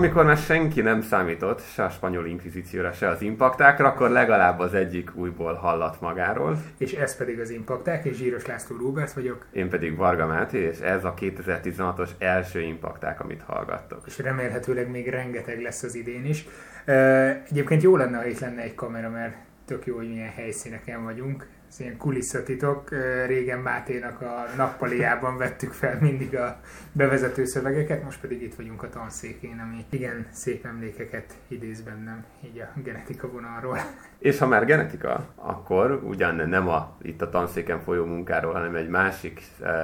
amikor már senki nem számított, se a spanyol inkvizícióra, se az impaktákra, akkor legalább az egyik újból hallat magáról. És ez pedig az impakták, és Zsíros László Róbert vagyok. Én pedig Varga Máté, és ez a 2016-os első impakták, amit hallgattok. És remélhetőleg még rengeteg lesz az idén is. Egyébként jó lenne, ha itt lenne egy kamera, mert tök jó, hogy milyen helyszíneken vagyunk ez ilyen kulisszatitok. Régen Máténak a nappaliában vettük fel mindig a bevezető szövegeket, most pedig itt vagyunk a tanszékén, ami igen szép emlékeket idéz bennem, így a genetika vonalról. És ha már genetika, akkor ugyan nem a, itt a tanszéken folyó munkáról, hanem egy másik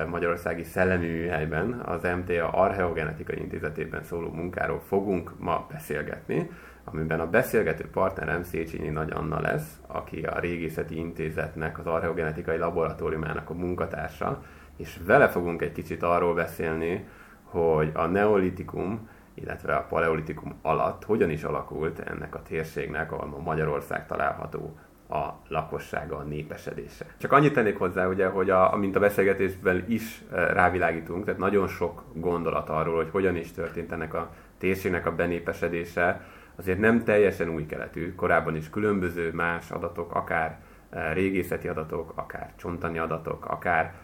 magyarországi szellemi műhelyben, az MTA Archeogenetikai Intézetében szóló munkáról fogunk ma beszélgetni amiben a beszélgető partnerem Széchenyi Nagy Anna lesz, aki a Régészeti Intézetnek, az Archeogenetikai Laboratóriumának a munkatársa, és vele fogunk egy kicsit arról beszélni, hogy a neolitikum, illetve a paleolitikum alatt hogyan is alakult ennek a térségnek, ahol ma Magyarország található, a lakossága, a népesedése. Csak annyit tennék hozzá, ugye, hogy a, amint a beszélgetésben is eh, rávilágítunk, tehát nagyon sok gondolat arról, hogy hogyan is történt ennek a térségnek a benépesedése, azért nem teljesen új keletű, korábban is különböző más adatok, akár eh, régészeti adatok, akár csontani adatok, akár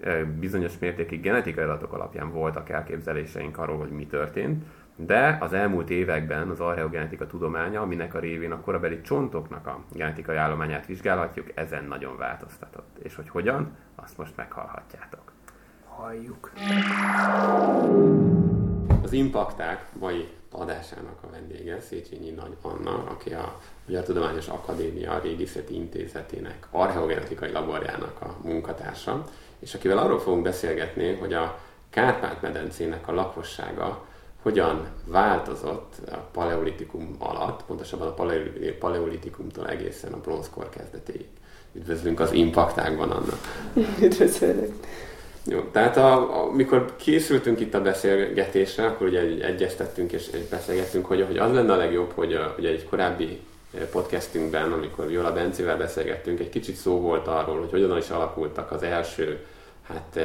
eh, bizonyos mértékig genetikai adatok alapján voltak elképzeléseink arról, hogy mi történt, de az elmúlt években az archeogenetika tudománya, aminek a révén a korabeli csontoknak a genetikai állományát vizsgálhatjuk, ezen nagyon változtatott. És hogy hogyan, azt most meghallhatjátok. Halljuk. Az impakták mai adásának a vendége Széchenyi Nagy Anna, aki a Magyar Tudományos Akadémia Régészeti Intézetének archeogenetikai laborjának a munkatársa, és akivel arról fogunk beszélgetni, hogy a Kárpát-medencének a lakossága hogyan változott a paleolitikum alatt, pontosabban a paleolitikumtól egészen a bronzkor kezdetéig. Üdvözlünk az impaktákban, Anna! Üdvözlök! Jó, tehát amikor készültünk itt a beszélgetésre, akkor ugye egyeztettünk és, beszélgettünk, hogy, hogy az lenne a legjobb, hogy ugye egy korábbi podcastünkben, amikor Viola Bencével beszélgettünk, egy kicsit szó volt arról, hogy hogyan is alakultak az első hát,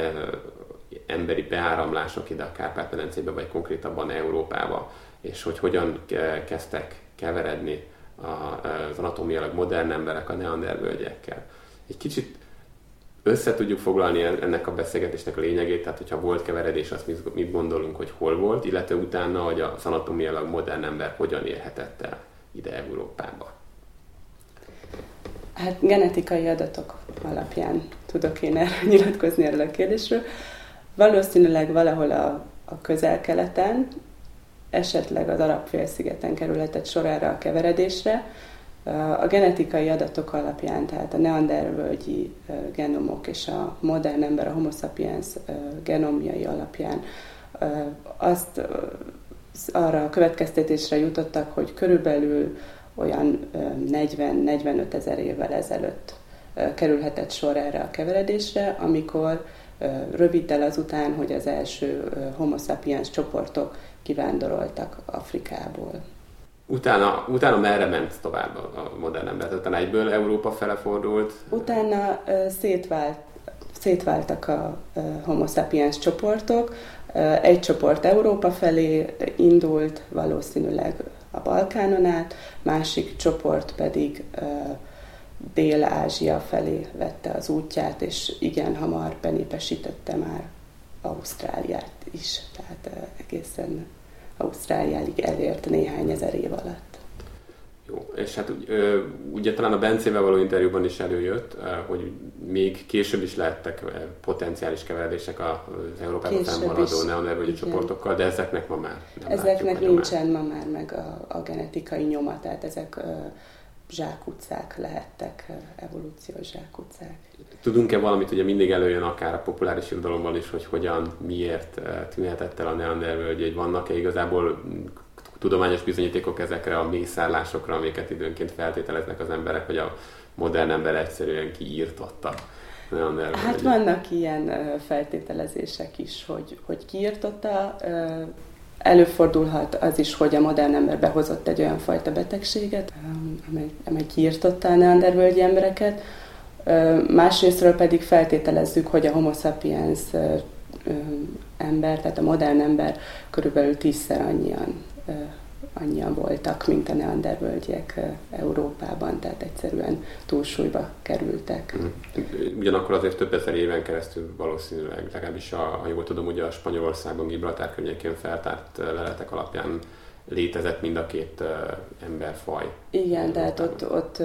emberi beáramlások ide a Kárpát-medencébe, vagy konkrétabban Európába, és hogy hogyan kezdtek keveredni az anatómiailag modern emberek a neandervölgyekkel. Egy kicsit össze tudjuk foglalni ennek a beszélgetésnek a lényegét, tehát hogyha volt keveredés, azt mit gondolunk, hogy hol volt, illetve utána, hogy a anatomiailag modern ember hogyan élhetett el ide Európába. Hát genetikai adatok alapján tudok én erről nyilatkozni erről a kérdésről. Valószínűleg valahol a, a közel-keleten, esetleg az Arab-félszigeten kerülhetett sor erre a keveredésre, a genetikai adatok alapján, tehát a neandervölgyi genomok és a modern ember, a homo sapiens genomjai alapján azt arra a következtetésre jutottak, hogy körülbelül olyan 40-45 ezer évvel ezelőtt kerülhetett sor erre a keveredésre, amikor röviddel azután, hogy az első homo sapiens csoportok kivándoroltak Afrikából. Utána, utána merre ment tovább a modern ember? Utána egyből Európa fele fordult? Utána uh, szétvált, szétváltak a uh, homo sapiens csoportok. Uh, egy csoport Európa felé indult, valószínűleg a Balkánon át, másik csoport pedig uh, Dél-Ázsia felé vette az útját, és igen hamar benépesítette már Ausztráliát is, tehát egészen Ausztráliáig elért néhány ezer év alatt. Jó, és hát ugye talán a Bencével való interjúban is előjött, hogy még később is lehettek potenciális keveredések az Európában fennmaradó neonervölgyi csoportokkal, de ezeknek ma már nem Ezeknek nincsen ma már meg a, a genetikai nyoma, tehát ezek zsákutcák lehettek, evolúciós zsákutcák. Tudunk-e valamit, ugye mindig előjön akár a populáris irodalomban is, hogy hogyan, miért tűnhetett el a Neandervölgy, hogy vannak-e igazából tudományos bizonyítékok ezekre a mészállásokra, amiket időnként feltételeznek az emberek, hogy a modern ember egyszerűen kiírtotta. Hát vannak ilyen feltételezések is, hogy, hogy kiírtotta, Előfordulhat az is, hogy a modern ember behozott egy olyan fajta betegséget, amely, amely kiirtotta a neandervölgyi embereket. Másrésztről pedig feltételezzük, hogy a homo sapiens ember, tehát a modern ember körülbelül tízszer annyian annyian voltak, mint a neandervölgyek Európában, tehát egyszerűen túlsúlyba kerültek. Mhm. Ugyanakkor azért több ezer éven keresztül valószínűleg, legalábbis a, ha jól tudom, ugye a Spanyolországban Gibraltár környékén feltárt leletek alapján létezett mind a két emberfaj. Igen, tehát ott, ott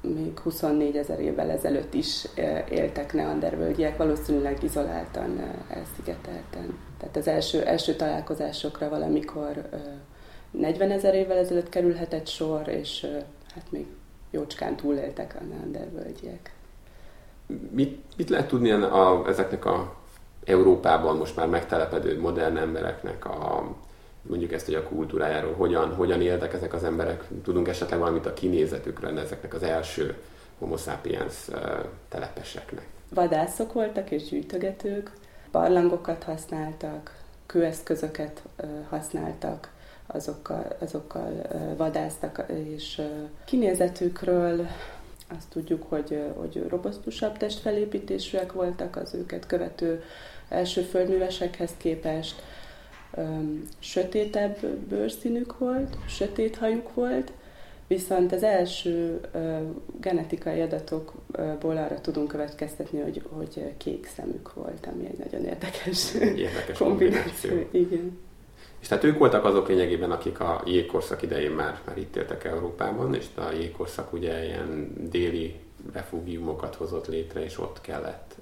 még 24 ezer évvel ezelőtt is éltek neandervölgyiek, valószínűleg izoláltan, elszigetelten. Tehát az első, első találkozásokra valamikor 40 ezer évvel ezelőtt kerülhetett sor, és hát még jócskán túléltek a neandervölgyiek. Mit, mit lehet tudni a, ezeknek a Európában most már megtelepedő modern embereknek a mondjuk ezt, hogy a kultúrájáról hogyan, hogyan éltek ezek az emberek, tudunk esetleg valamit a kinézetükről ezeknek az első homo sapiens telepeseknek. Vadászok voltak és gyűjtögetők, barlangokat használtak, kőeszközöket használtak, azokkal, azokkal vadásztak, és kinézetükről azt tudjuk, hogy, hogy robosztusabb testfelépítésűek voltak az őket követő első földművesekhez képest, sötétebb bőrszínük volt, sötét hajuk volt, viszont az első genetikai adatokból arra tudunk következtetni, hogy, hogy kék szemük volt, ami egy nagyon érdekes, érdekes kombináció. kombináció. Igen. És tehát ők voltak azok lényegében, akik a jégkorszak idején már, már itt éltek Európában, és a jégkorszak ugye ilyen déli refúgiumokat hozott létre, és ott kellett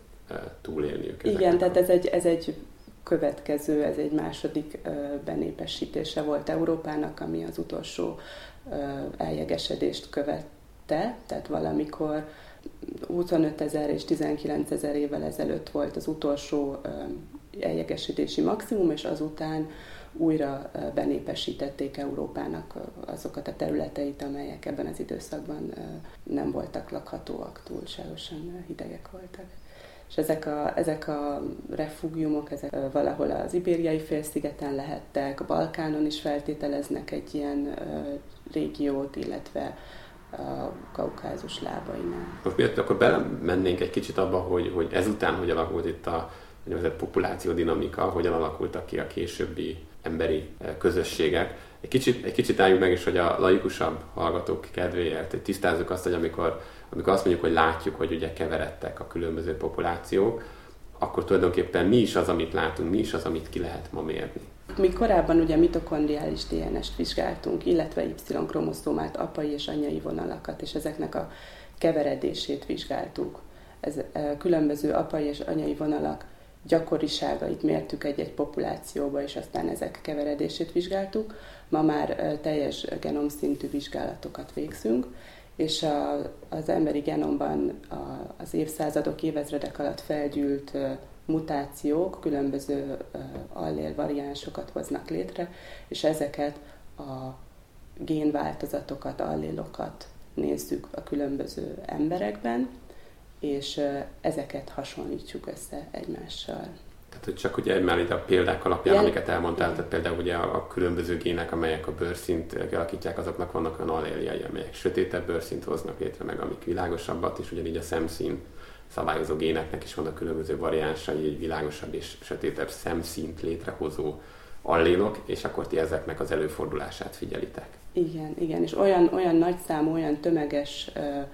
túlélniük. Igen, tehát ez egy, ez egy következő, ez egy második benépesítése volt Európának, ami az utolsó eljegesedést követte, tehát valamikor 25 ezer és 19 ezer évvel ezelőtt volt az utolsó eljegesedési maximum, és azután újra benépesítették Európának azokat a területeit, amelyek ebben az időszakban nem voltak lakhatóak, túlságosan hidegek voltak és ezek a, ezek a refúgiumok, ezek valahol az ibériai félszigeten lehettek, a Balkánon is feltételeznek egy ilyen régiót, illetve a kaukázus lábainál. Most miért akkor belemennénk egy kicsit abba, hogy, hogy ezután hogy alakult itt a úgynevezett populációdinamika, hogyan alakultak ki a későbbi emberi közösségek. Egy kicsit, egy kicsit álljuk meg is, hogy a laikusabb hallgatók kedvéért hogy tisztázzuk azt, hogy amikor amikor azt mondjuk, hogy látjuk, hogy ugye keveredtek a különböző populációk, akkor tulajdonképpen mi is az, amit látunk, mi is az, amit ki lehet ma mérni. Mi korábban ugye mitokondriális DNS-t vizsgáltunk, illetve Y-kromoszómát, apai és anyai vonalakat, és ezeknek a keveredését vizsgáltuk. Ez különböző apai és anyai vonalak gyakoriságait mértük egy-egy populációba, és aztán ezek keveredését vizsgáltuk. Ma már teljes genomszintű vizsgálatokat végzünk, és a, az emberi genomban a, az évszázadok, évezredek alatt felgyűlt mutációk különböző allél variánsokat hoznak létre, és ezeket a génváltozatokat, allélokat nézzük a különböző emberekben, és ezeket hasonlítjuk össze egymással. Tehát, hogy csak ugye már itt a példák alapján, Igen. amiket elmondtál, tehát például ugye a, a különböző gének, amelyek a bőrszint kialakítják, azoknak vannak olyan alléljai, amelyek sötétebb bőrszint hoznak létre, meg amik világosabbat, és ugyanígy a szemszín szabályozó géneknek is vannak különböző variánsai, egy világosabb és sötétebb szemszínt létrehozó allélok, és akkor ti ezeknek az előfordulását figyelitek. Igen, igen, és olyan, olyan nagy számú, olyan tömeges uh,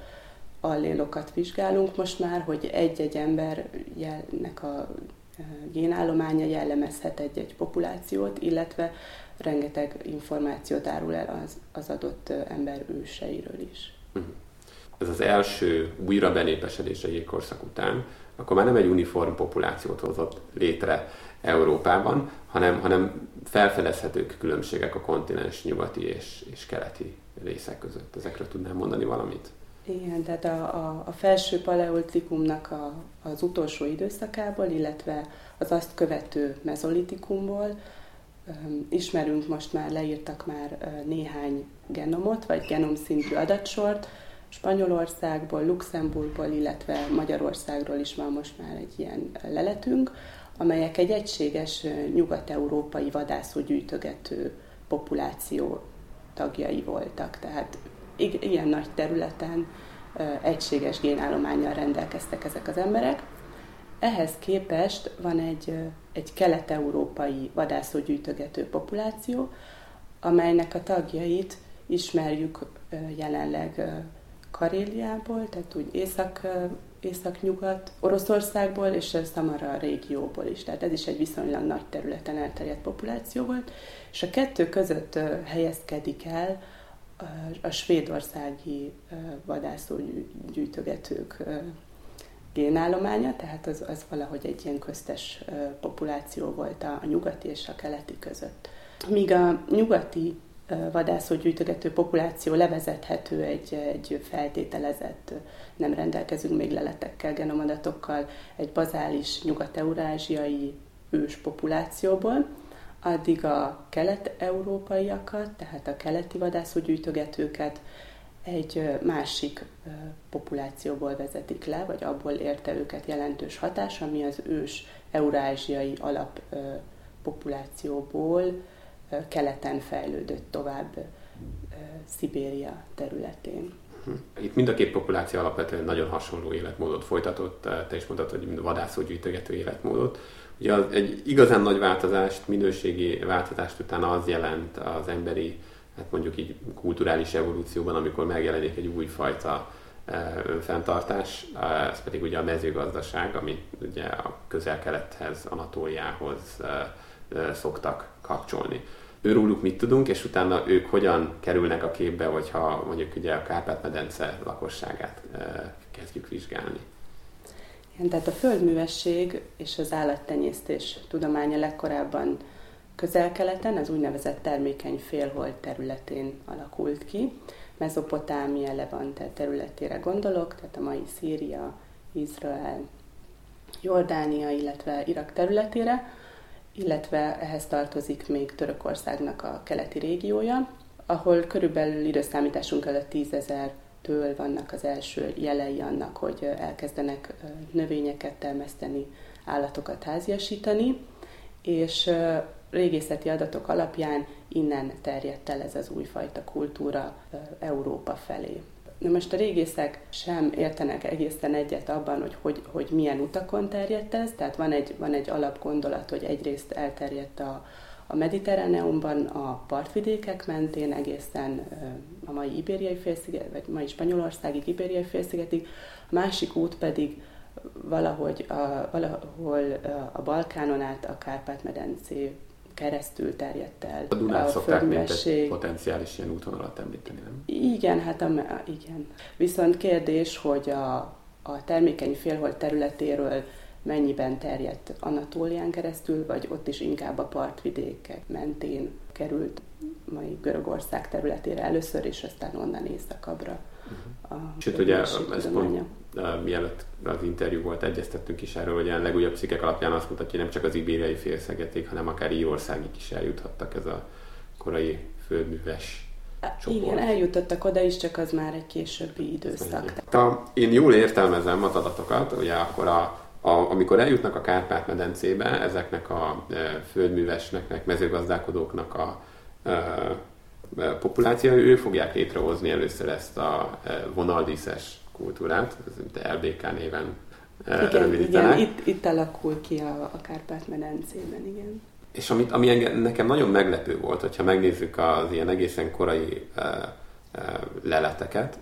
allélokat vizsgálunk most már, hogy egy-egy embernek a génállománya jellemezhet egy-egy populációt, illetve rengeteg információt árul el az, az adott ember őseiről is. Mhm. Ez az első újra benépesedés a jégkorszak után, akkor már nem egy uniform populációt hozott létre Európában, hanem, hanem felfedezhetők különbségek a kontinens nyugati és, és keleti részek között. Ezekről tudnám mondani valamit? Igen, tehát a, a, a felső paleolitikumnak a, az utolsó időszakából, illetve az azt követő mezolitikumból um, ismerünk most már, leírtak már néhány genomot, vagy genomszintű adatsort, Spanyolországból, Luxemburgból, illetve Magyarországról is van most már egy ilyen leletünk, amelyek egy egységes nyugat-európai vadászógyűjtögető populáció tagjai voltak. Tehát ilyen nagy területen egységes génállományjal rendelkeztek ezek az emberek. Ehhez képest van egy, egy kelet-európai vadászógyűjtögető populáció, amelynek a tagjait ismerjük jelenleg Karéliából, tehát úgy észak, észak-nyugat Oroszországból és a Samara régióból is. Tehát ez is egy viszonylag nagy területen elterjedt populáció volt, és a kettő között helyezkedik el a svédországi vadászógyűjtögetők génállománya, tehát az, az valahogy egy ilyen köztes populáció volt a, nyugati és a keleti között. Míg a nyugati vadászógyűjtögető populáció levezethető egy, egy feltételezett, nem rendelkezünk még leletekkel, genomadatokkal, egy bazális nyugat-eurázsiai ős populációból, addig a kelet-európaiakat, tehát a keleti vadászógyűjtögetőket egy másik populációból vezetik le, vagy abból érte őket jelentős hatás, ami az ős eurázsiai alappopulációból keleten fejlődött tovább Szibéria területén. Hm. Itt mind a két populáció alapvetően nagyon hasonló életmódot folytatott, te is mondtad, hogy vadászógyűjtögető életmódot. Ugye az, egy igazán nagy változást, minőségi változást utána az jelent az emberi, hát mondjuk így kulturális evolúcióban, amikor megjelenik egy újfajta önfenntartás, ez pedig ugye a mezőgazdaság, ami ugye a közel-kelethez, Anatóliához szoktak kapcsolni. Őróluk mit tudunk, és utána ők hogyan kerülnek a képbe, hogyha mondjuk ugye a Kárpát-medence lakosságát kezdjük vizsgálni. Igen, tehát a földművesség és az állattenyésztés tudománya legkorábban közel-keleten, az úgynevezett termékeny félhold területén alakult ki. Mezopotámia, Levante területére gondolok, tehát a mai Szíria, Izrael, Jordánia, illetve Irak területére, illetve ehhez tartozik még Törökországnak a keleti régiója, ahol körülbelül időszámításunk előtt tízezer től vannak az első jelei annak, hogy elkezdenek növényeket termeszteni, állatokat háziasítani, és régészeti adatok alapján innen terjedt el ez az újfajta kultúra Európa felé. Na most a régészek sem értenek egészen egyet abban, hogy, hogy, hogy milyen utakon terjedt ez, tehát van egy, van egy alapgondolat, hogy egyrészt elterjedt a, a Mediterráneumban a partvidékek mentén egészen a mai Ibériai félsziget, vagy mai Spanyolországig, Ibériai félszigetig, a másik út pedig valahogy a, valahol a Balkánon át a Kárpát-medencé keresztül terjedt el. A Dunát a szokták mint egy potenciális ilyen útvonalat említeni, nem? Igen, hát a, igen. Viszont kérdés, hogy a, a termékeny félhold területéről mennyiben terjedt Anatólián keresztül, vagy ott is inkább a partvidékek mentén került mai Görögország területére először, és aztán onnan északabbra. Uh-huh. Sőt, ugye ez pont uh, mielőtt az interjú volt, egyeztettünk is erről, hogy a legújabb cikkek alapján azt mutatja, hogy nem csak az ibériai félszegeték, hanem akár Írországig is eljuthattak ez a korai földműves csoport. Igen, eljutottak oda is, csak az már egy későbbi időszak. Én jól értelmezem az adatokat, ugye akkor a a, amikor eljutnak a Kárpát-medencébe, ezeknek a e, földművesnek, mezőgazdálkodóknak a e, e, populáció, ők fogják létrehozni először ezt a vonaldíszes kultúrát, ez LBK néven igen, igen, itt, itt alakul ki a, a Kárpát-medencében, igen. És amit, ami engem, nekem nagyon meglepő volt, hogyha megnézzük az ilyen egészen korai uh, uh, leleteket,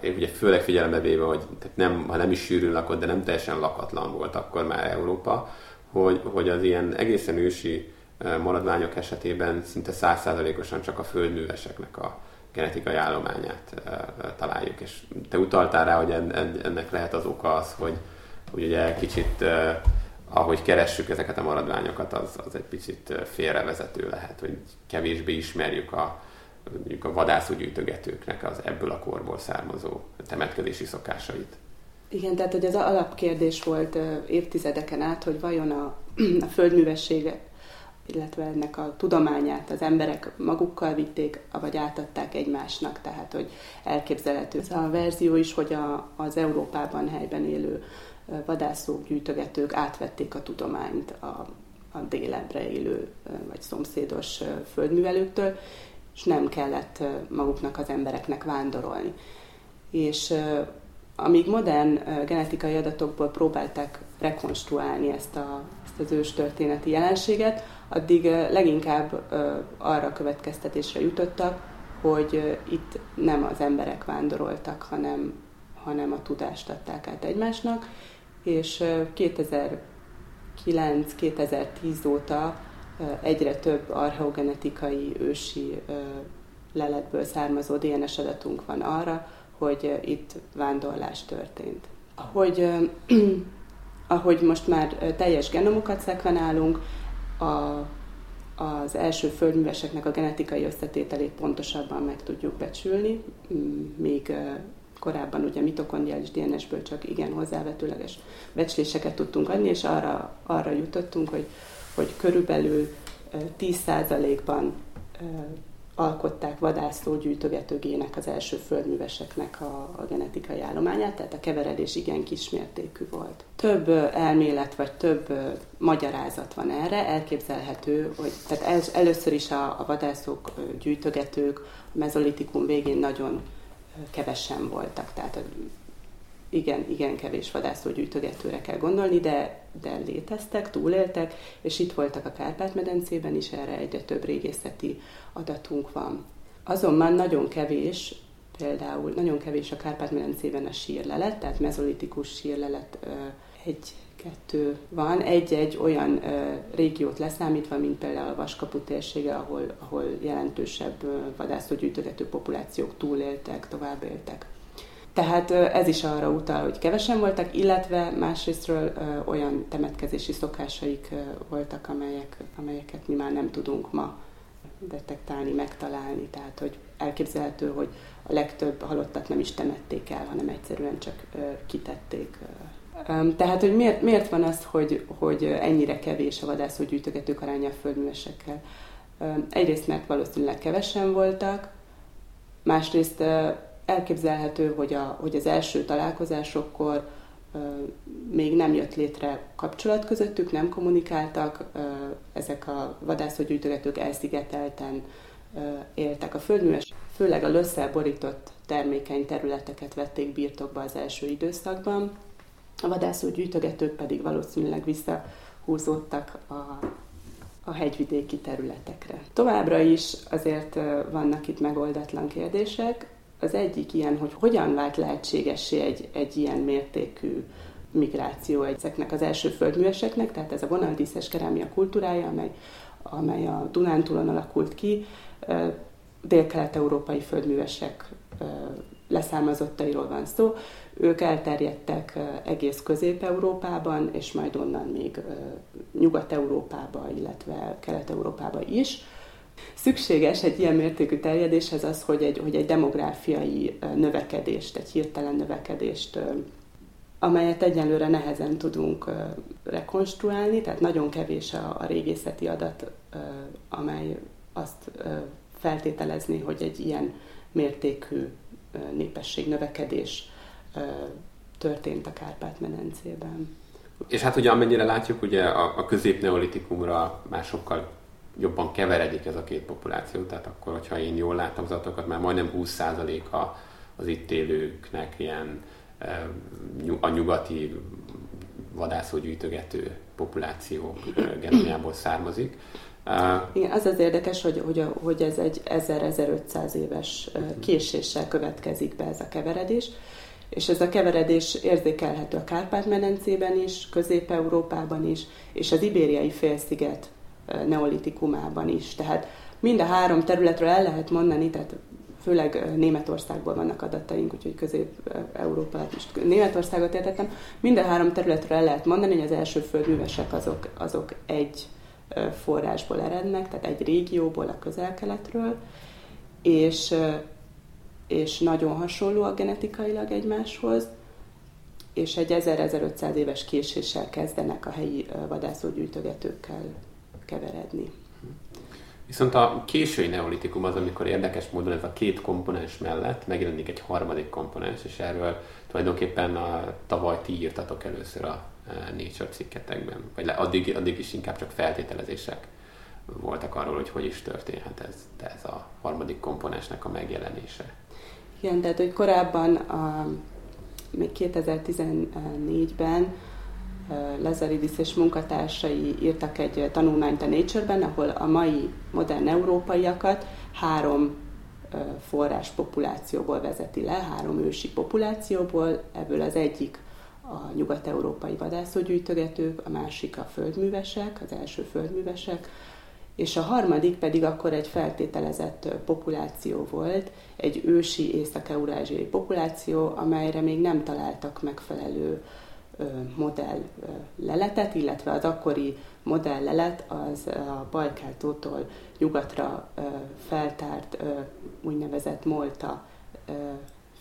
én ugye főleg figyelembe véve, hogy tehát nem, ha nem is sűrűn lakott, de nem teljesen lakatlan volt akkor már Európa, hogy, hogy az ilyen egészen ősi maradványok esetében szinte százszázalékosan csak a földműveseknek a genetikai állományát találjuk. És te utaltál rá, hogy ennek lehet az oka az, hogy, hogy ugye kicsit ahogy keressük ezeket a maradványokat, az, az egy picit félrevezető lehet, hogy kevésbé ismerjük a, mondjuk a vadászúgyűjtögetőknek az ebből a korból származó temetkezési szokásait. Igen, tehát hogy az alapkérdés volt évtizedeken át, hogy vajon a, a földművessége, illetve ennek a tudományát az emberek magukkal vitték, vagy átadták egymásnak, tehát hogy elképzelhető ez a verzió is, hogy a, az Európában helyben élő vadászók, gyűjtögetők átvették a tudományt a, a délebre élő vagy szomszédos földművelőktől, és nem kellett maguknak az embereknek vándorolni. És amíg modern genetikai adatokból próbálták rekonstruálni ezt, a, ezt az ős történeti jelenséget, addig leginkább arra következtetésre jutottak, hogy itt nem az emberek vándoroltak, hanem, hanem a tudást adták át egymásnak, és 2009-2010 óta egyre több archeogenetikai ősi leletből származó DNS adatunk van arra, hogy itt vándorlás történt. Ahogy, ahogy most már teljes genomokat szekvenálunk, a, az első földműveseknek a genetikai összetételét pontosabban meg tudjuk becsülni, még korábban ugye mitokondriális DNS-ből csak igen hozzávetőleges becsléseket tudtunk adni, és arra, arra jutottunk, hogy, hogy körülbelül 10%-ban alkották vadászló-gyűjtögetőgének az első földműveseknek a, a genetikai állományát, tehát a keveredés igen kismértékű volt. Több elmélet vagy több magyarázat van erre, elképzelhető, hogy tehát el, először is a, a vadászok, gyűjtögetők a mezolitikum végén nagyon kevesen voltak, tehát igen, igen kevés vadászógyűjtögetőre kell gondolni, de, de léteztek, túléltek, és itt voltak a Kárpát-medencében is, erre egyre több régészeti adatunk van. Azonban nagyon kevés, például nagyon kevés a Kárpát-medencében a sírlelet, tehát mezolitikus sírlelet egy-kettő van, egy-egy olyan ö, régiót leszámítva, mint például a Vaskapu térsége, ahol, ahol jelentősebb vadászógyűjtögető populációk túléltek, tovább éltek. Tehát ez is arra utal, hogy kevesen voltak, illetve másrésztről olyan temetkezési szokásaik voltak, amelyek, amelyeket mi már nem tudunk ma detektálni, megtalálni. Tehát, hogy elképzelhető, hogy a legtöbb halottat nem is temették el, hanem egyszerűen csak kitették. Tehát, hogy miért, miért van az, hogy, hogy ennyire kevés a vadászógyűjtögetők aránya a földművesekkel? Egyrészt, mert valószínűleg kevesen voltak, másrészt elképzelhető, hogy, a, hogy az első találkozásokkor még nem jött létre kapcsolat közöttük, nem kommunikáltak, ezek a vadászógyűjtögetők elszigetelten éltek. A földműves főleg a lösszel borított termékeny területeket vették birtokba az első időszakban, a vadászógyűjtögetők pedig valószínűleg visszahúzódtak a, a hegyvidéki területekre. Továbbra is azért vannak itt megoldatlan kérdések. Az egyik ilyen, hogy hogyan vált lehetségessé egy, egy ilyen mértékű migráció ezeknek az első földműveseknek, tehát ez a vonaldíszes kerámia kultúrája, amely, amely a Dunántúlon alakult ki, dél-kelet-európai földművesek leszármazottairól van szó. Ők elterjedtek egész Közép-Európában, és majd onnan még Nyugat-Európába, illetve Kelet-Európába is. Szükséges egy ilyen mértékű terjedéshez az, hogy egy, hogy egy demográfiai növekedést, egy hirtelen növekedést, amelyet egyelőre nehezen tudunk rekonstruálni, tehát nagyon kevés a, a régészeti adat, amely azt feltételezni, hogy egy ilyen mértékű népességnövekedés történt a Kárpát-medencében. És hát ugye amennyire látjuk, ugye a, a középneolitikumra másokkal jobban keveredik ez a két populáció, tehát akkor, hogyha én jól láttam az adatokat, már majdnem 20%-a az itt élőknek ilyen a nyugati vadászógyűjtögető populáció eh, genomjából származik. Igen, az az érdekes, hogy, hogy, hogy ez egy 1000-1500 éves késéssel következik be ez a keveredés, és ez a keveredés érzékelhető a Kárpát-medencében is, Közép-Európában is, és az ibériai félsziget neolitikumában is. Tehát mind a három területről el lehet mondani, tehát főleg Németországból vannak adataink, úgyhogy Közép-Európát is Németországot értettem. Mind a három területről el lehet mondani, hogy az első földművesek azok, azok egy forrásból erednek, tehát egy régióból, a közel-keletről, és, és nagyon hasonlóak genetikailag egymáshoz, és egy 1000-1500 éves késéssel kezdenek a helyi vadászógyűjtögetőkkel keveredni. Viszont a késői neolitikum az, amikor érdekes módon ez a két komponens mellett megjelenik egy harmadik komponens, és erről tulajdonképpen a, tavaly ti írtatok először a e, Nature cikketekben, vagy addig, addig is inkább csak feltételezések voltak arról, hogy hogy is történhet ez, ez a harmadik komponensnek a megjelenése. Igen, tehát hogy korábban, a, még 2014-ben Lazaridis és munkatársai írtak egy tanulmányt a Nature-ben, ahol a mai modern európaiakat három forrás populációból vezeti le, három ősi populációból, ebből az egyik a nyugat-európai vadászógyűjtögetők, a másik a földművesek, az első földművesek, és a harmadik pedig akkor egy feltételezett populáció volt, egy ősi észak-eurázsiai populáció, amelyre még nem találtak megfelelő modell leletet, illetve az akkori modell lelet az a Bajkáltótól nyugatra feltárt úgynevezett Molta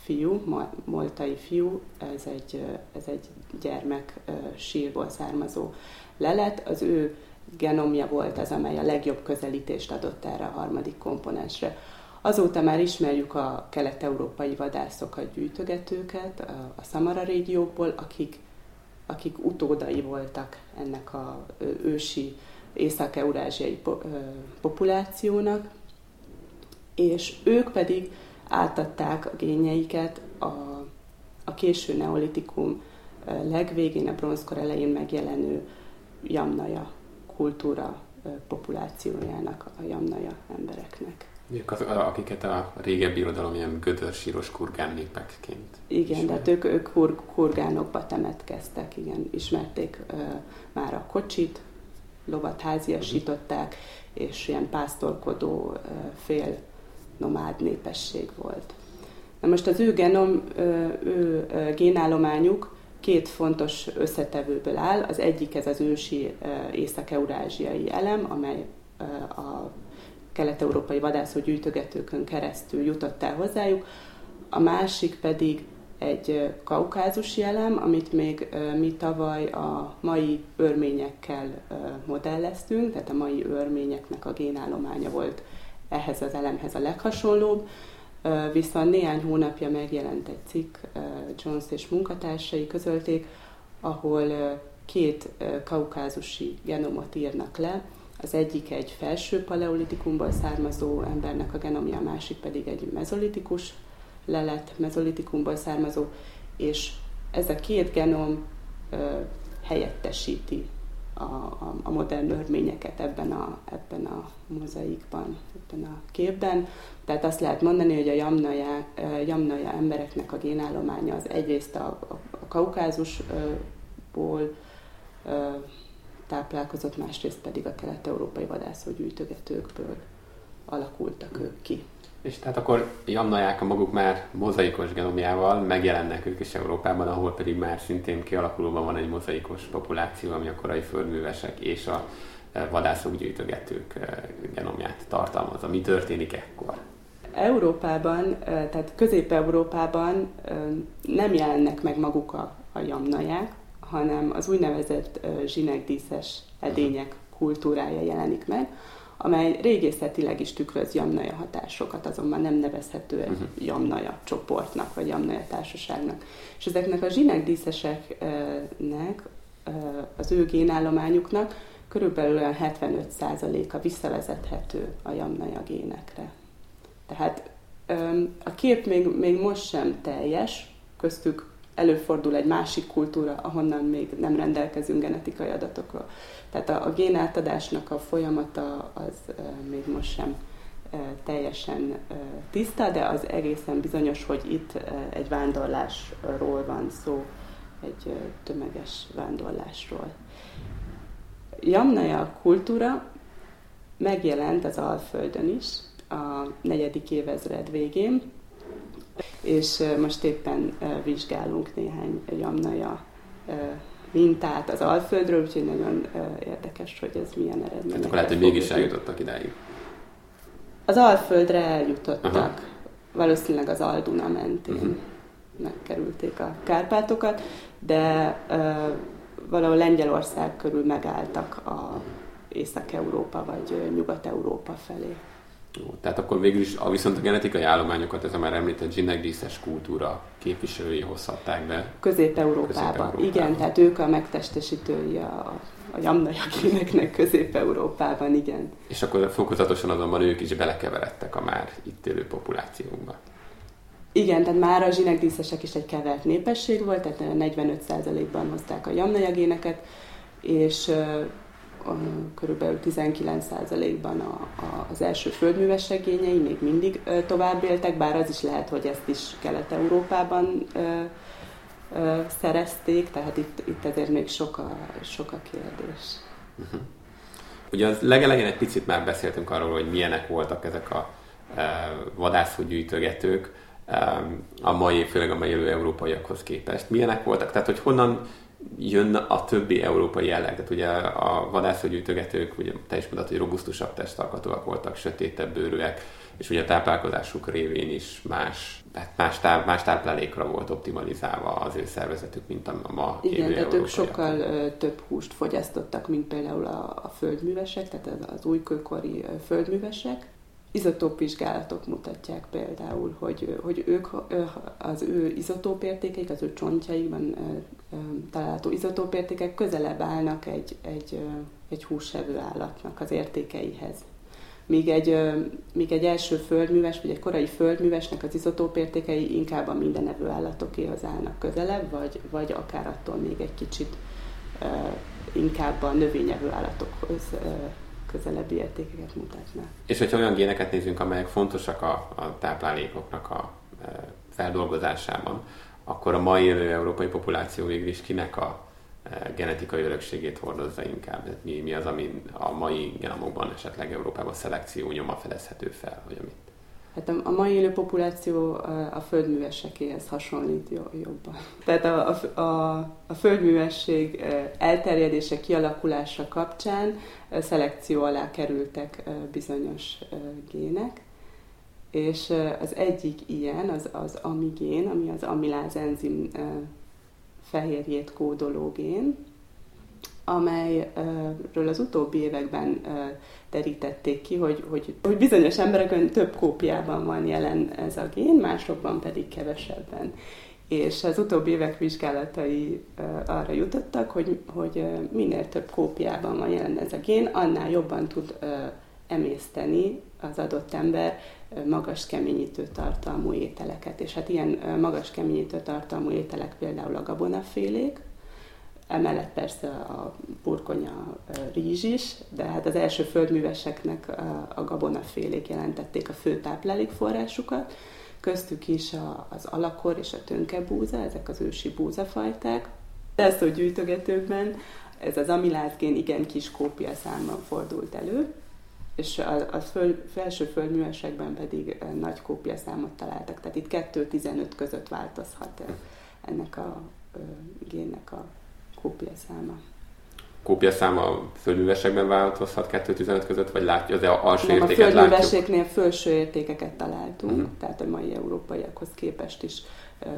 fiú, moltai fiú, ez egy, ez egy gyermek sírból származó lelet, az ő genomja volt az, amely a legjobb közelítést adott erre a harmadik komponensre. Azóta már ismerjük a kelet-európai vadászokat, gyűjtögetőket a Samara régiókból, akik, akik utódai voltak ennek a ősi észak-eurázsiai populációnak, és ők pedig átadták a génjeiket a, a késő neolitikum legvégén, a bronzkor elején megjelenő jamnaja kultúra populációjának, a jamnaja embereknek. Ők az, akiket a régebbi irodalom ilyen gödörsíros kurgán népekként Igen, de hát ők, ők kur, kurgánokba temetkeztek, igen, ismerték uh, már a kocsit, lovat háziasították, és ilyen pásztorkodó uh, fél nomád népesség volt. Na most az ő genom, uh, ő uh, génállományuk két fontos összetevőből áll. Az egyik ez az ősi észak-eurázsiai elem, amely a kelet-európai vadászó gyűjtögetőkön keresztül jutott el hozzájuk. A másik pedig egy kaukázusi elem, amit még mi tavaly a mai örményekkel modelleztünk, tehát a mai örményeknek a génállománya volt ehhez az elemhez a leghasonlóbb. Viszont néhány hónapja megjelent egy cikk, Jones és munkatársai közölték, ahol két kaukázusi genomot írnak le. Az egyik egy felső paleolitikumból származó embernek a genomja, a másik pedig egy mezolitikus lelet, mezolitikumból származó, és ez a két genom helyettesíti a, a, a modern örményeket ebben a, ebben a mozaikban, ebben a képben. Tehát azt lehet mondani, hogy a jamnaja, jamnaja embereknek a génállománya az egyrészt a, a, a kaukázusból táplálkozott, másrészt pedig a kelet-európai vadászógyűjtögetőkből alakultak ők ki. És tehát akkor jamnaják a maguk már mozaikos genomjával megjelennek ők is Európában, ahol pedig már szintén kialakulóban van egy mozaikos populáció, ami a korai földművesek és a e, vadászok, gyűjtögetők e, genomját tartalmazza. Mi történik ekkor? Európában, e, tehát Közép-Európában nem jelennek meg maguk a, a jamnaják, hanem az úgynevezett zsinegdíszes edények kultúrája jelenik meg, amely régészetileg is tükröz jamnaja hatásokat, azonban nem nevezhető egy uh-huh. jamnaja csoportnak, vagy jamnaja társaságnak. És ezeknek a zsinegdíszeseknek, az ő génállományuknak körülbelül olyan 75%-a visszavezethető a jamnaja génekre. Tehát a kép még, még most sem teljes, köztük előfordul egy másik kultúra, ahonnan még nem rendelkezünk genetikai adatokról. Tehát a, a génátadásnak a folyamata az még most sem teljesen tiszta, de az egészen bizonyos, hogy itt egy vándorlásról van szó, egy tömeges vándorlásról. Jamnaja kultúra megjelent az Alföldön is a negyedik évezred végén, és most éppen vizsgálunk néhány jamnaja mintát az Alföldről, úgyhogy nagyon érdekes, hogy ez milyen eredmény. Hát akkor lehet, hogy mégis eljutottak idáig. Az Alföldre eljutottak, Aha. valószínűleg az Alduna mentén uh-huh. megkerülték a Kárpátokat, de uh, valahol Lengyelország körül megálltak a Észak-Európa vagy Nyugat-Európa felé. Jó, tehát akkor végül is a, viszont a genetikai állományokat, ez a már említett zsinegdíszes kultúra képviselői hozhatták be. Közép-Európába. Közép igen, tehát ők a megtestesítői a, a jamnajakéneknek Közép-Európában, igen. És akkor fokozatosan azonban ők is belekeveredtek a már itt élő populációkba. Igen, tehát már a zsinegdíszesek is egy kevert népesség volt, tehát 45%-ban hozták a jamnaja géneket, és körülbelül 19%-ban a, a, az első földműves segényei még mindig tovább éltek, bár az is lehet, hogy ezt is Kelet-Európában szerezték, tehát itt, itt ezért még sok a, sok a kérdés. Uh-huh. Ugye az legelején egy picit már beszéltünk arról, hogy milyenek voltak ezek a e, vadászfogyűjtögetők e, a mai, főleg a mai élő európaiakhoz képest. Milyenek voltak? Tehát, hogy honnan jön a többi európai jelleg. Tehát ugye a vadászfogyűjtögetők, ugye te is mondtad, hogy robusztusabb testalkatúak voltak, sötétebb bőrűek, és ugye a táplálkozásuk révén is más, hát más, táp, más táplálékra volt optimalizálva az ő szervezetük, mint a ma Igen, tehát ők sokkal ö, több húst fogyasztottak, mint például a, a földművesek, tehát az, az újkőkori földművesek. Izotópvizsgálatok mutatják például, hogy, hogy ők, az ő izotópértékeik, az ő csontjaikban található izotópértékek közelebb állnak egy, egy, egy húsevő állatnak az értékeihez. Míg egy, míg egy első földműves, vagy egy korai földművesnek az izotópértékei inkább a mindenevő állatokéhoz állnak közelebb, vagy, vagy akár attól még egy kicsit inkább a növényevő állatokhoz közelebbi értékeket mutatnak. És hogyha olyan géneket nézünk, amelyek fontosak a, a táplálékoknak a feldolgozásában, akkor a mai élő európai populáció végül is kinek a genetikai örökségét hordozza inkább. Tehát mi, mi az, ami a mai genomokban esetleg Európában szelekció nyoma fedezhető fel, vagy amit? Hát a, mai élő populáció a földművesekéhez hasonlít jobban. Tehát a, a, a, a földművesség elterjedése, kialakulása kapcsán szelekció alá kerültek bizonyos gének, és az egyik ilyen az, az amigén, ami az amiláz enzim fehérjét kódoló gén, amelyről az utóbbi években terítették ki, hogy, hogy, hogy bizonyos emberekön több kópiában van jelen ez a gén, másokban pedig kevesebben. És az utóbbi évek vizsgálatai arra jutottak, hogy, hogy minél több kópiában van jelen ez a gén, annál jobban tud emészteni az adott ember magas keményítő tartalmú ételeket. És hát ilyen magas keményítő tartalmú ételek például a gabonafélék, emellett persze a burkonya rizs is, de hát az első földműveseknek a gabonafélék jelentették a fő táplálékforrásukat, köztük is az alakor és a tönkebúza, ezek az ősi búzafajták. Ezt a gyűjtögetőkben ez az amilázgén igen kis kópia számban fordult elő, és a, a föl, felső földművesekben pedig nagy kópiaszámot találtak. Tehát itt 2-15 között változhat ennek a génnek a kópiaszáma. Kópiaszáma a földművesekben változhat 2-15 között, vagy látja az alsó Nem, értéket a földműveseknél felső értékeket találtunk, uh-huh. tehát a mai európaiakhoz képest is,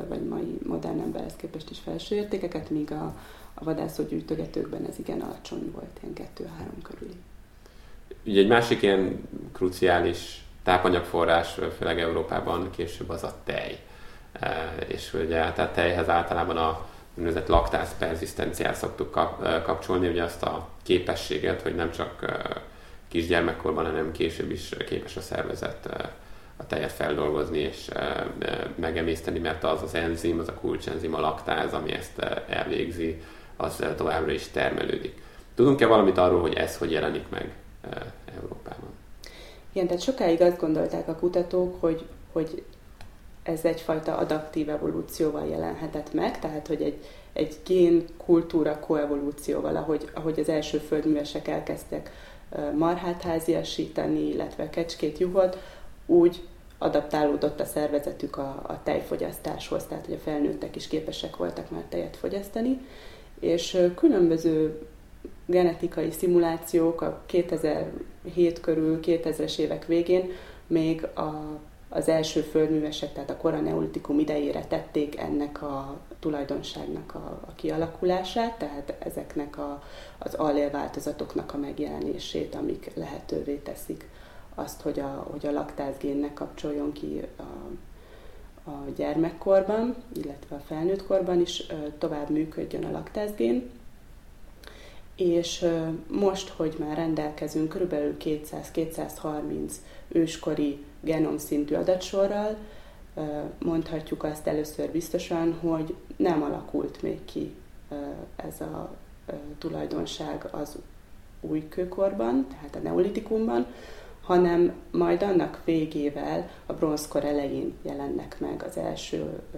vagy mai modern emberhez képest is felső értékeket, míg a, a vadászógyűjtögetőkben ez igen alacsony volt, ilyen 2-3 körüli. Ugye egy másik ilyen kruciális tápanyagforrás, főleg Európában később az a tej. És ugye tehát tejhez általában a úgynevezett laktáz perzisztenciát szoktuk kapcsolni, ugye azt a képességet, hogy nem csak kisgyermekkorban, hanem később is képes a szervezet a tejet feldolgozni és megemészteni, mert az az enzim, az a kulcsenzim, a laktáz, ami ezt elvégzi, az továbbra is termelődik. Tudunk-e valamit arról, hogy ez hogy jelenik meg Európában. Igen, tehát sokáig azt gondolták a kutatók, hogy, hogy ez egyfajta adaptív evolúcióval jelenhetett meg, tehát hogy egy, egy gén kultúra koevolúcióval, ahogy, ahogy az első földművesek elkezdtek marhát háziasítani, illetve kecskét, juhot, úgy adaptálódott a szervezetük a, a tejfogyasztáshoz, tehát hogy a felnőttek is képesek voltak már tejet fogyasztani, és különböző genetikai szimulációk a 2007 körül, 2000-es évek végén még a, az első földművesek, tehát a kora neolitikum idejére tették ennek a tulajdonságnak a, a kialakulását, tehát ezeknek a, az allélváltozatoknak a megjelenését, amik lehetővé teszik azt, hogy a, hogy a laktázgénnek kapcsoljon ki a, a gyermekkorban, illetve a felnőtt korban is tovább működjön a laktázgén. És most, hogy már rendelkezünk körülbelül 200-230 őskori genomszintű adatsorral, mondhatjuk azt először biztosan, hogy nem alakult még ki ez a tulajdonság az új kőkorban, tehát a neolitikumban, hanem majd annak végével a bronzkor elején jelennek meg az első ö,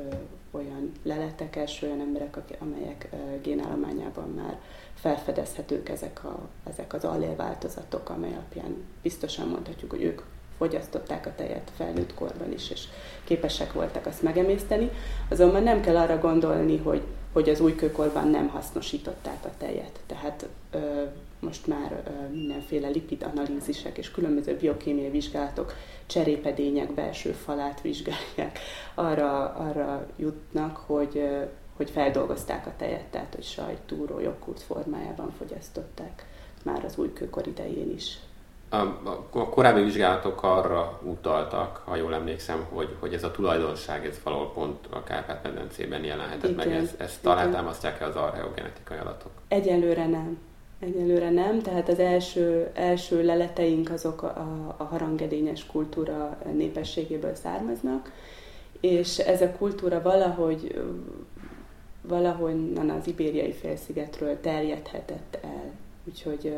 olyan leletek, első olyan emberek, amelyek ö, génállományában már felfedezhetők ezek, a, ezek az allélváltozatok, amely alapján biztosan mondhatjuk, hogy ők fogyasztották a tejet felnőtt korban is, és képesek voltak azt megemészteni. Azonban nem kell arra gondolni, hogy, hogy az újkőkorban nem hasznosították a tejet. Tehát ö, most már ö, mindenféle analízisek és különböző biokémiai vizsgálatok, cserépedények belső falát vizsgálják, arra, arra jutnak, hogy, ö, hogy feldolgozták a tejet, tehát hogy sajt, túró, joghurt formájában fogyasztották már az újkőkor idején is. A, korábbi vizsgálatok arra utaltak, ha jól emlékszem, hogy, hogy ez a tulajdonság, ez valahol pont a Kárpát-medencében jelenhetett meg. Ez, ezt talán támasztják-e az archeogenetikai adatok? Egyelőre nem. Egyelőre nem, tehát az első, első leleteink azok a, a harangedényes kultúra népességéből származnak, és ez a kultúra valahogy valahonnan az ibériai félszigetről terjedhetett el. Úgyhogy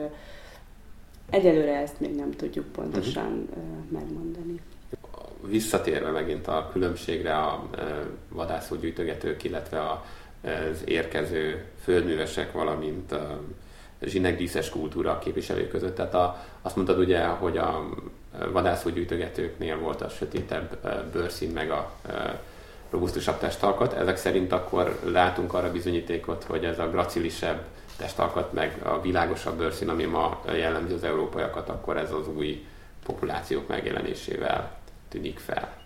Egyelőre ezt még nem tudjuk pontosan uh-huh. megmondani. Visszatérve megint a különbségre a vadászógyűjtögetők, illetve az érkező földművesek, valamint a zsinegdíszes kultúra képviselők között. Tehát a, azt mondtad ugye, hogy a vadászógyűjtögetőknél volt a sötétebb bőrszín, meg a robusztusabb testalkat. Ezek szerint akkor látunk arra bizonyítékot, hogy ez a gracilisebb testalkat, meg a világosabb bőrszín, ami ma jellemzi az európaiakat, akkor ez az új populációk megjelenésével tűnik fel.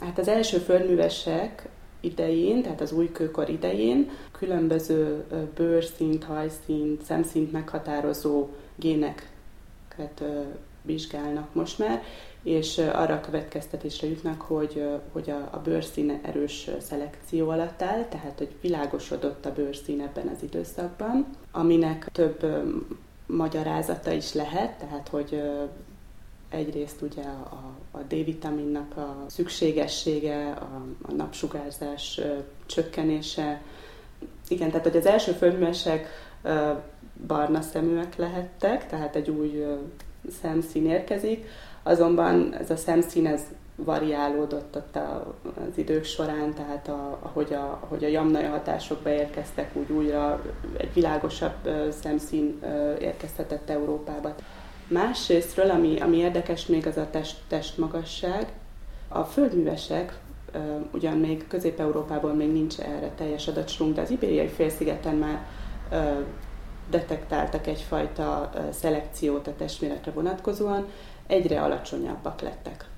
Hát az első földművesek idején, tehát az új kőkor idején különböző bőrszint, hajszint, szemszint meghatározó géneket vizsgálnak most már, és arra a következtetésre jutnak, hogy, hogy a, a bőrszín erős szelekció alatt áll, tehát hogy világosodott a bőrszín ebben az időszakban, aminek több magyarázata is lehet, tehát hogy egyrészt ugye a, a D-vitaminnak a szükségessége, a, a napsugárzás csökkenése. Igen, tehát hogy az első földművesek barna szeműek lehettek, tehát egy új szemszín érkezik, Azonban ez a szemszín ez variálódott ott az idők során, tehát a, ahogy, a, ahogy a jamnaja hatások beérkeztek, úgy újra egy világosabb szemszín érkezhetett Európába. Másrésztről, ami, ami érdekes még, az a test, testmagasság. A földművesek, ugyan még Közép-Európában még nincs erre teljes adatsunk, de az ibériai félszigeten már detektáltak egyfajta szelekciót a testméretre vonatkozóan, egyre alacsonyabbak lettek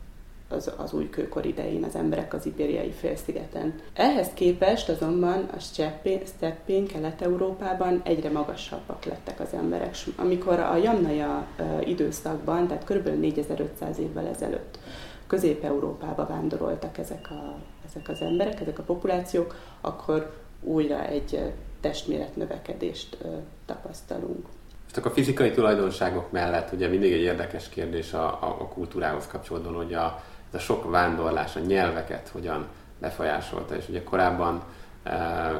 az, az új kőkor idején az emberek az ibériai félszigeten. Ehhez képest azonban a steppén, Kelet-Európában egyre magasabbak lettek az emberek. Amikor a Jamnaja időszakban, tehát kb. 4500 évvel ezelőtt Közép-Európába vándoroltak ezek, a, ezek az emberek, ezek a populációk, akkor újra egy testméret növekedést tapasztalunk. Csak a fizikai tulajdonságok mellett ugye mindig egy érdekes kérdés a, a, a kultúrához kapcsolódóan, hogy a, a sok vándorlás, a nyelveket hogyan befolyásolta, és ugye korábban e,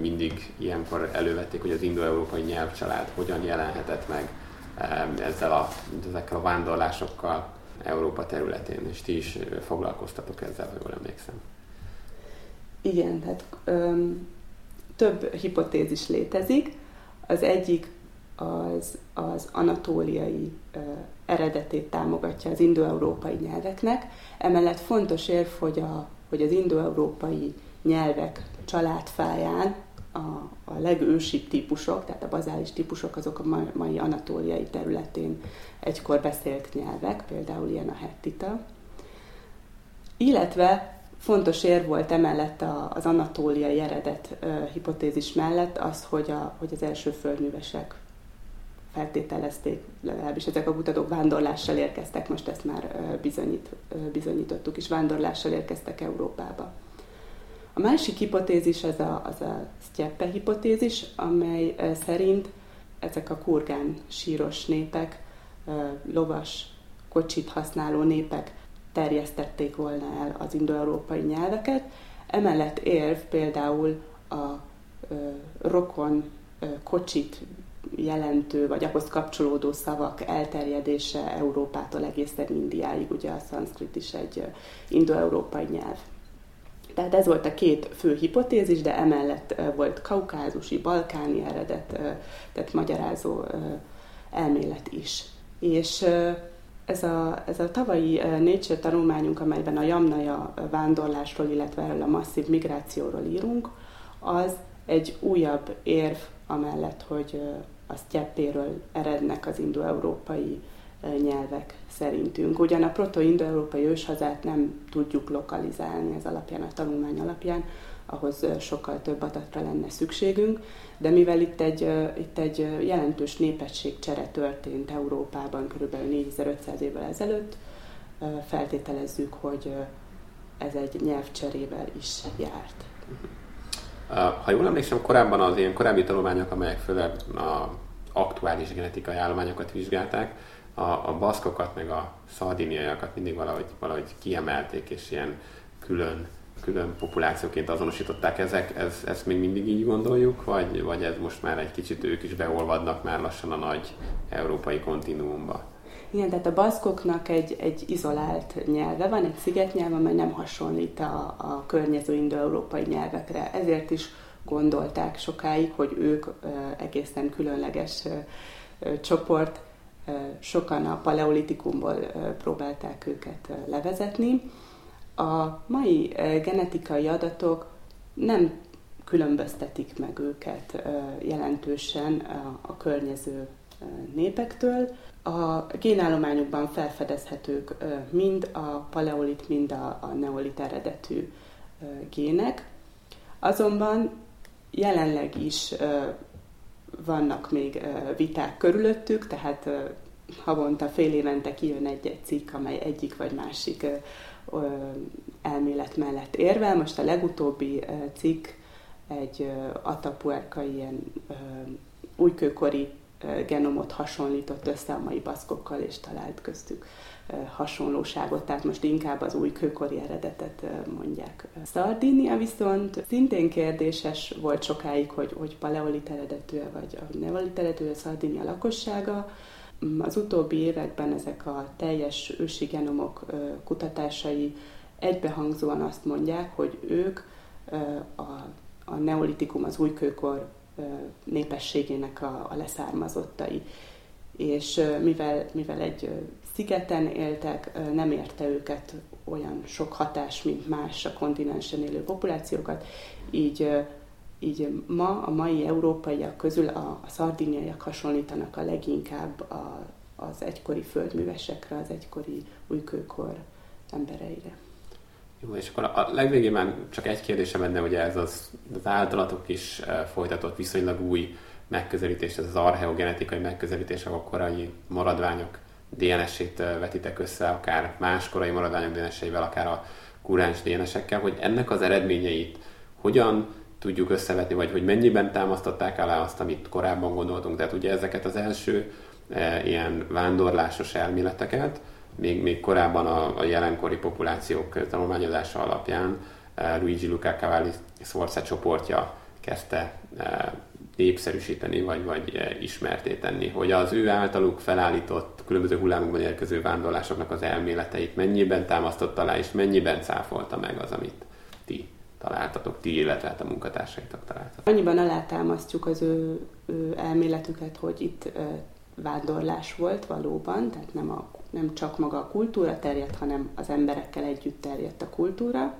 mindig ilyenkor elővették, hogy az indo-európai nyelvcsalád hogyan jelenhetett meg e, ezzel a, ezekkel a vándorlásokkal Európa területén, és ti is foglalkoztatok ezzel, ha jól emlékszem. Igen, tehát öm, több hipotézis létezik. Az egyik az, az anatóliai ö, eredetét támogatja az indoeurópai nyelveknek. Emellett fontos érv, hogy, a, hogy az indoeurópai nyelvek családfáján a, a legősibb típusok, tehát a bazális típusok, azok a mai anatóliai területén egykor beszélt nyelvek, például ilyen a hettita. Illetve fontos ér volt emellett az anatóliai eredet hipotézis mellett az, hogy, a, hogy az első földművesek feltételezték, legalábbis ezek a kutatók vándorlással érkeztek, most ezt már bizonyít, bizonyítottuk is, vándorlással érkeztek Európába. A másik hipotézis az a, az a sztyeppe hipotézis, amely szerint ezek a kurgán síros népek, lovas, kocsit használó népek terjesztették volna el az indoeurópai nyelveket. Emellett érv például a rokon kocsit jelentő, vagy ahhoz kapcsolódó szavak elterjedése Európától egészen Indiáig, ugye a szanszkrit is egy indoeurópai nyelv. Tehát ez volt a két fő hipotézis, de emellett volt kaukázusi, balkáni eredet, tehát magyarázó elmélet is. És ez a, ez a tavalyi Nature tanulmányunk, amelyben a Jamnaja vándorlásról, illetve erről a masszív migrációról írunk, az egy újabb érv amellett, hogy a sztyeppéről erednek az indoeurópai nyelvek szerintünk. Ugyan a proto-indoeurópai őshazát nem tudjuk lokalizálni ez alapján, a tanulmány alapján, ahhoz sokkal több adatra lenne szükségünk, de mivel itt egy, itt egy jelentős népességcsere történt Európában kb. 4500 évvel ezelőtt, feltételezzük, hogy ez egy nyelvcserével is járt. Ha jól emlékszem, korábban az ilyen korábbi tanulmányok, amelyek főleg a aktuális genetikai állományokat vizsgálták, a, a baszkokat meg a szardiniaiakat mindig valahogy, valahogy kiemelték, és ilyen külön, külön populációként azonosították ezek. Ez, ezt még mindig így gondoljuk, vagy, vagy ez most már egy kicsit ők is beolvadnak már lassan a nagy európai kontinuumba? Igen, tehát a baszkoknak egy, egy izolált nyelve van, egy szigetnyelv, amely nem hasonlít a, a környező indoeurópai nyelvekre. Ezért is gondolták sokáig, hogy ők egészen különleges csoport, sokan a paleolitikumból próbálták őket levezetni. A mai genetikai adatok nem különböztetik meg őket jelentősen a környező népektől. A génállományukban felfedezhetők mind a paleolit, mind a neolit eredetű gének. Azonban jelenleg is vannak még viták körülöttük, tehát havonta fél évente kijön egy-egy cikk, amely egyik vagy másik elmélet mellett érvel. Most a legutóbbi cikk egy atapuerkai ilyen újkőkori genomot hasonlított össze a mai baszkokkal, és talált köztük hasonlóságot, tehát most inkább az új kőkori eredetet mondják. Szardinia viszont szintén kérdéses volt sokáig, hogy, hogy paleolit eredetű vagy a neolit eredetű a Szardinia lakossága. Az utóbbi években ezek a teljes ősi genomok kutatásai egybehangzóan azt mondják, hogy ők a, a neolitikum, az újkőkor népességének a, a leszármazottai. És mivel, mivel egy szigeten éltek, nem érte őket olyan sok hatás, mint más a kontinensen élő populációkat, így, így ma a mai európaiak közül a, a szardiniaiak hasonlítanak a leginkább a, az egykori földművesekre, az egykori újkőkor embereire. Jó, és akkor a legvégén már csak egy kérdésem lenne, hogy ez az, az általatok is folytatott viszonylag új megközelítés, ez az archeogenetikai megközelítés, a korai maradványok DNS-ét vetitek össze, akár más korai maradványok DNS-eivel, akár a kuráns DNS-ekkel, hogy ennek az eredményeit hogyan tudjuk összevetni, vagy hogy mennyiben támasztották alá azt, amit korábban gondoltunk. Tehát ugye ezeket az első e, ilyen vándorlásos elméleteket, még, még korábban a, a jelenkori populációk tanulmányozása alapján e, Luigi Luca Cavalli Sforza csoportja kezdte e, népszerűsíteni, vagy, vagy eh, ismerté tenni, hogy az ő általuk felállított különböző hullámokban érkező vándorlásoknak az elméleteit mennyiben támasztotta alá, és mennyiben cáfolta meg az, amit ti találtatok, ti, illetve hát a munkatársaitok találtatok. Annyiban alátámasztjuk az ő, ő elméletüket, hogy itt ö, vándorlás volt valóban, tehát nem, a, nem csak maga a kultúra terjedt, hanem az emberekkel együtt terjedt a kultúra.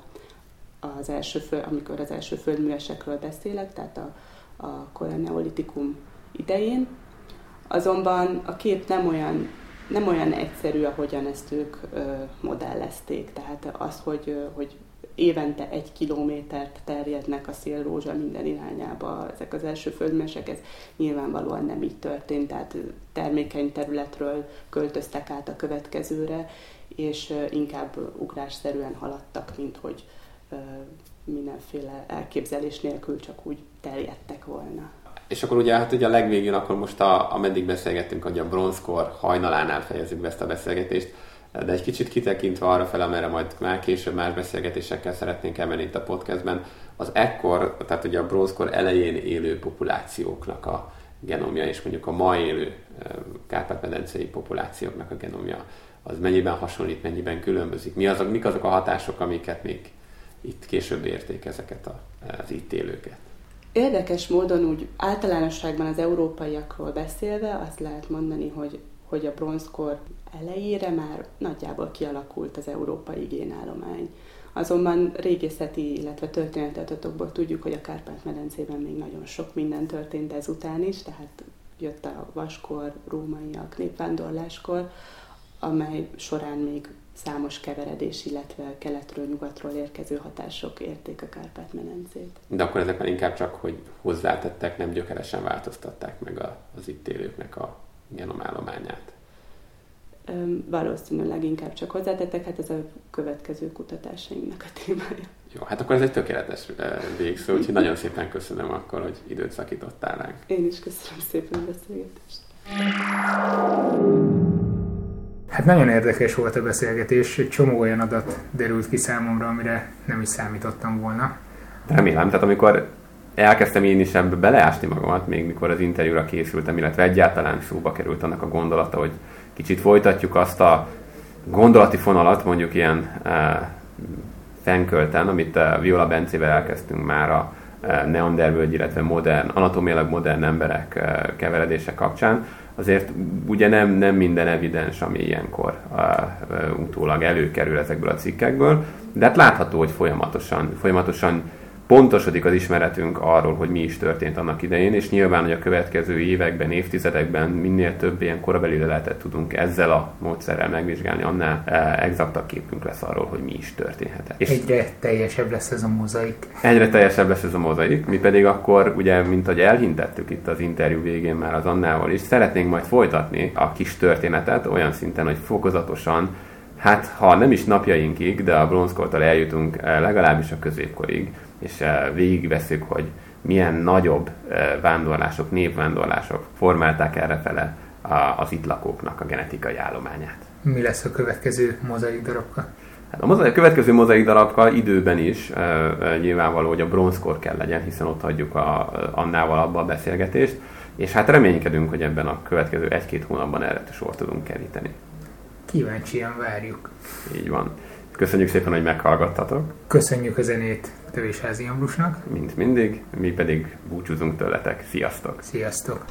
Az első föl, amikor az első földművesekről beszélek, tehát a, a kora neolitikum idején. Azonban a kép nem olyan, nem olyan egyszerű, ahogyan ezt ők ö, modellezték. Tehát az, hogy, ö, hogy évente egy kilométert terjednek a szélrózsa minden irányába, ezek az első földmesek, ez nyilvánvalóan nem így történt, tehát termékeny területről költöztek át a következőre, és inkább ugrásszerűen haladtak, mint hogy mindenféle elképzelés nélkül csak úgy terjedtek volna. És akkor ugye, hát ugye a legvégén, akkor most a, ameddig beszélgettünk, hogy a bronzkor hajnalánál fejezzük be ezt a beszélgetést, De egy kicsit kitekintve arra fel, amerre majd már később más beszélgetésekkel szeretnénk elmenni itt a podcastben, az ekkor, tehát ugye a bronzkor elején élő populációknak a genomja, és mondjuk a ma élő Kárpát-medencei populációknak a genomja, az mennyiben hasonlít, mennyiben különbözik? Mi azok, mik azok a hatások, amiket még itt később érték ezeket a, az itt élőket? Érdekes módon úgy általánosságban az európaiakról beszélve azt lehet mondani, hogy, hogy a bronzkor elejére már nagyjából kialakult az európai génállomány. Azonban régészeti, illetve történeti adatokból tudjuk, hogy a Kárpát-medencében még nagyon sok minden történt ezután is, tehát jött a vaskor, rómaiak, népvándorláskor, amely során még számos keveredés, illetve keletről, nyugatról érkező hatások érték a Kárpát-medencét. De akkor ezek már inkább csak, hogy hozzátettek, nem gyökeresen változtatták meg az itt élőknek a genomállományát valószínűleg inkább csak hozzátettek, hát ez a következő kutatásainknak a témája. Jó, hát akkor ez egy tökéletes végszó, úgyhogy nagyon szépen köszönöm akkor, hogy időt szakítottál ránk. Én is köszönöm szépen a beszélgetést. Hát nagyon érdekes volt a beszélgetés, egy csomó olyan adat derült ki számomra, amire nem is számítottam volna. Remélem, tehát amikor elkezdtem én is ebbe beleásni magamat, még mikor az interjúra készültem, illetve egyáltalán szóba került annak a gondolata, hogy kicsit folytatjuk azt a gondolati fonalat, mondjuk ilyen e, fenkölten, amit eh, Viola Bencével elkezdtünk már a e, neandervölgy, illetve modern, anatómiailag modern emberek e, keveredése kapcsán, azért ugye nem, nem minden evidens, ami ilyenkor uh, utólag előkerül ezekből a cikkekből, de hát látható, hogy folyamatosan, folyamatosan pontosodik az ismeretünk arról, hogy mi is történt annak idején, és nyilván, hogy a következő években, évtizedekben minél több ilyen korabeli leletet tudunk ezzel a módszerrel megvizsgálni, annál eh, exaktabb képünk lesz arról, hogy mi is történhetett. És Egyre teljesebb lesz ez a mozaik. Egyre teljesebb lesz ez a mozaik, mi pedig akkor, ugye, mint ahogy elhintettük itt az interjú végén már az Annával is, szeretnénk majd folytatni a kis történetet olyan szinten, hogy fokozatosan hát ha nem is napjainkig, de a bronzkortól eljutunk eh, legalábbis a középkorig, és eh, végigveszük, hogy milyen nagyobb eh, vándorlások, népvándorlások formálták errefele az itt lakóknak a genetikai állományát. Mi lesz a következő mozaik darabka? Hát a, mozaik, a következő mozaik darabka időben is e, e, nyilvánvaló, hogy a bronzkor kell legyen, hiszen ott hagyjuk a, Annával abba a beszélgetést, és hát reménykedünk, hogy ebben a következő egy-két hónapban erre sor tudunk keríteni. Kíváncsian várjuk. Így van. Köszönjük szépen, hogy meghallgattatok. Köszönjük a zenét Tövésházi Ambrusnak. Mint mindig, mi pedig búcsúzunk tőletek. Sziasztok! Sziasztok!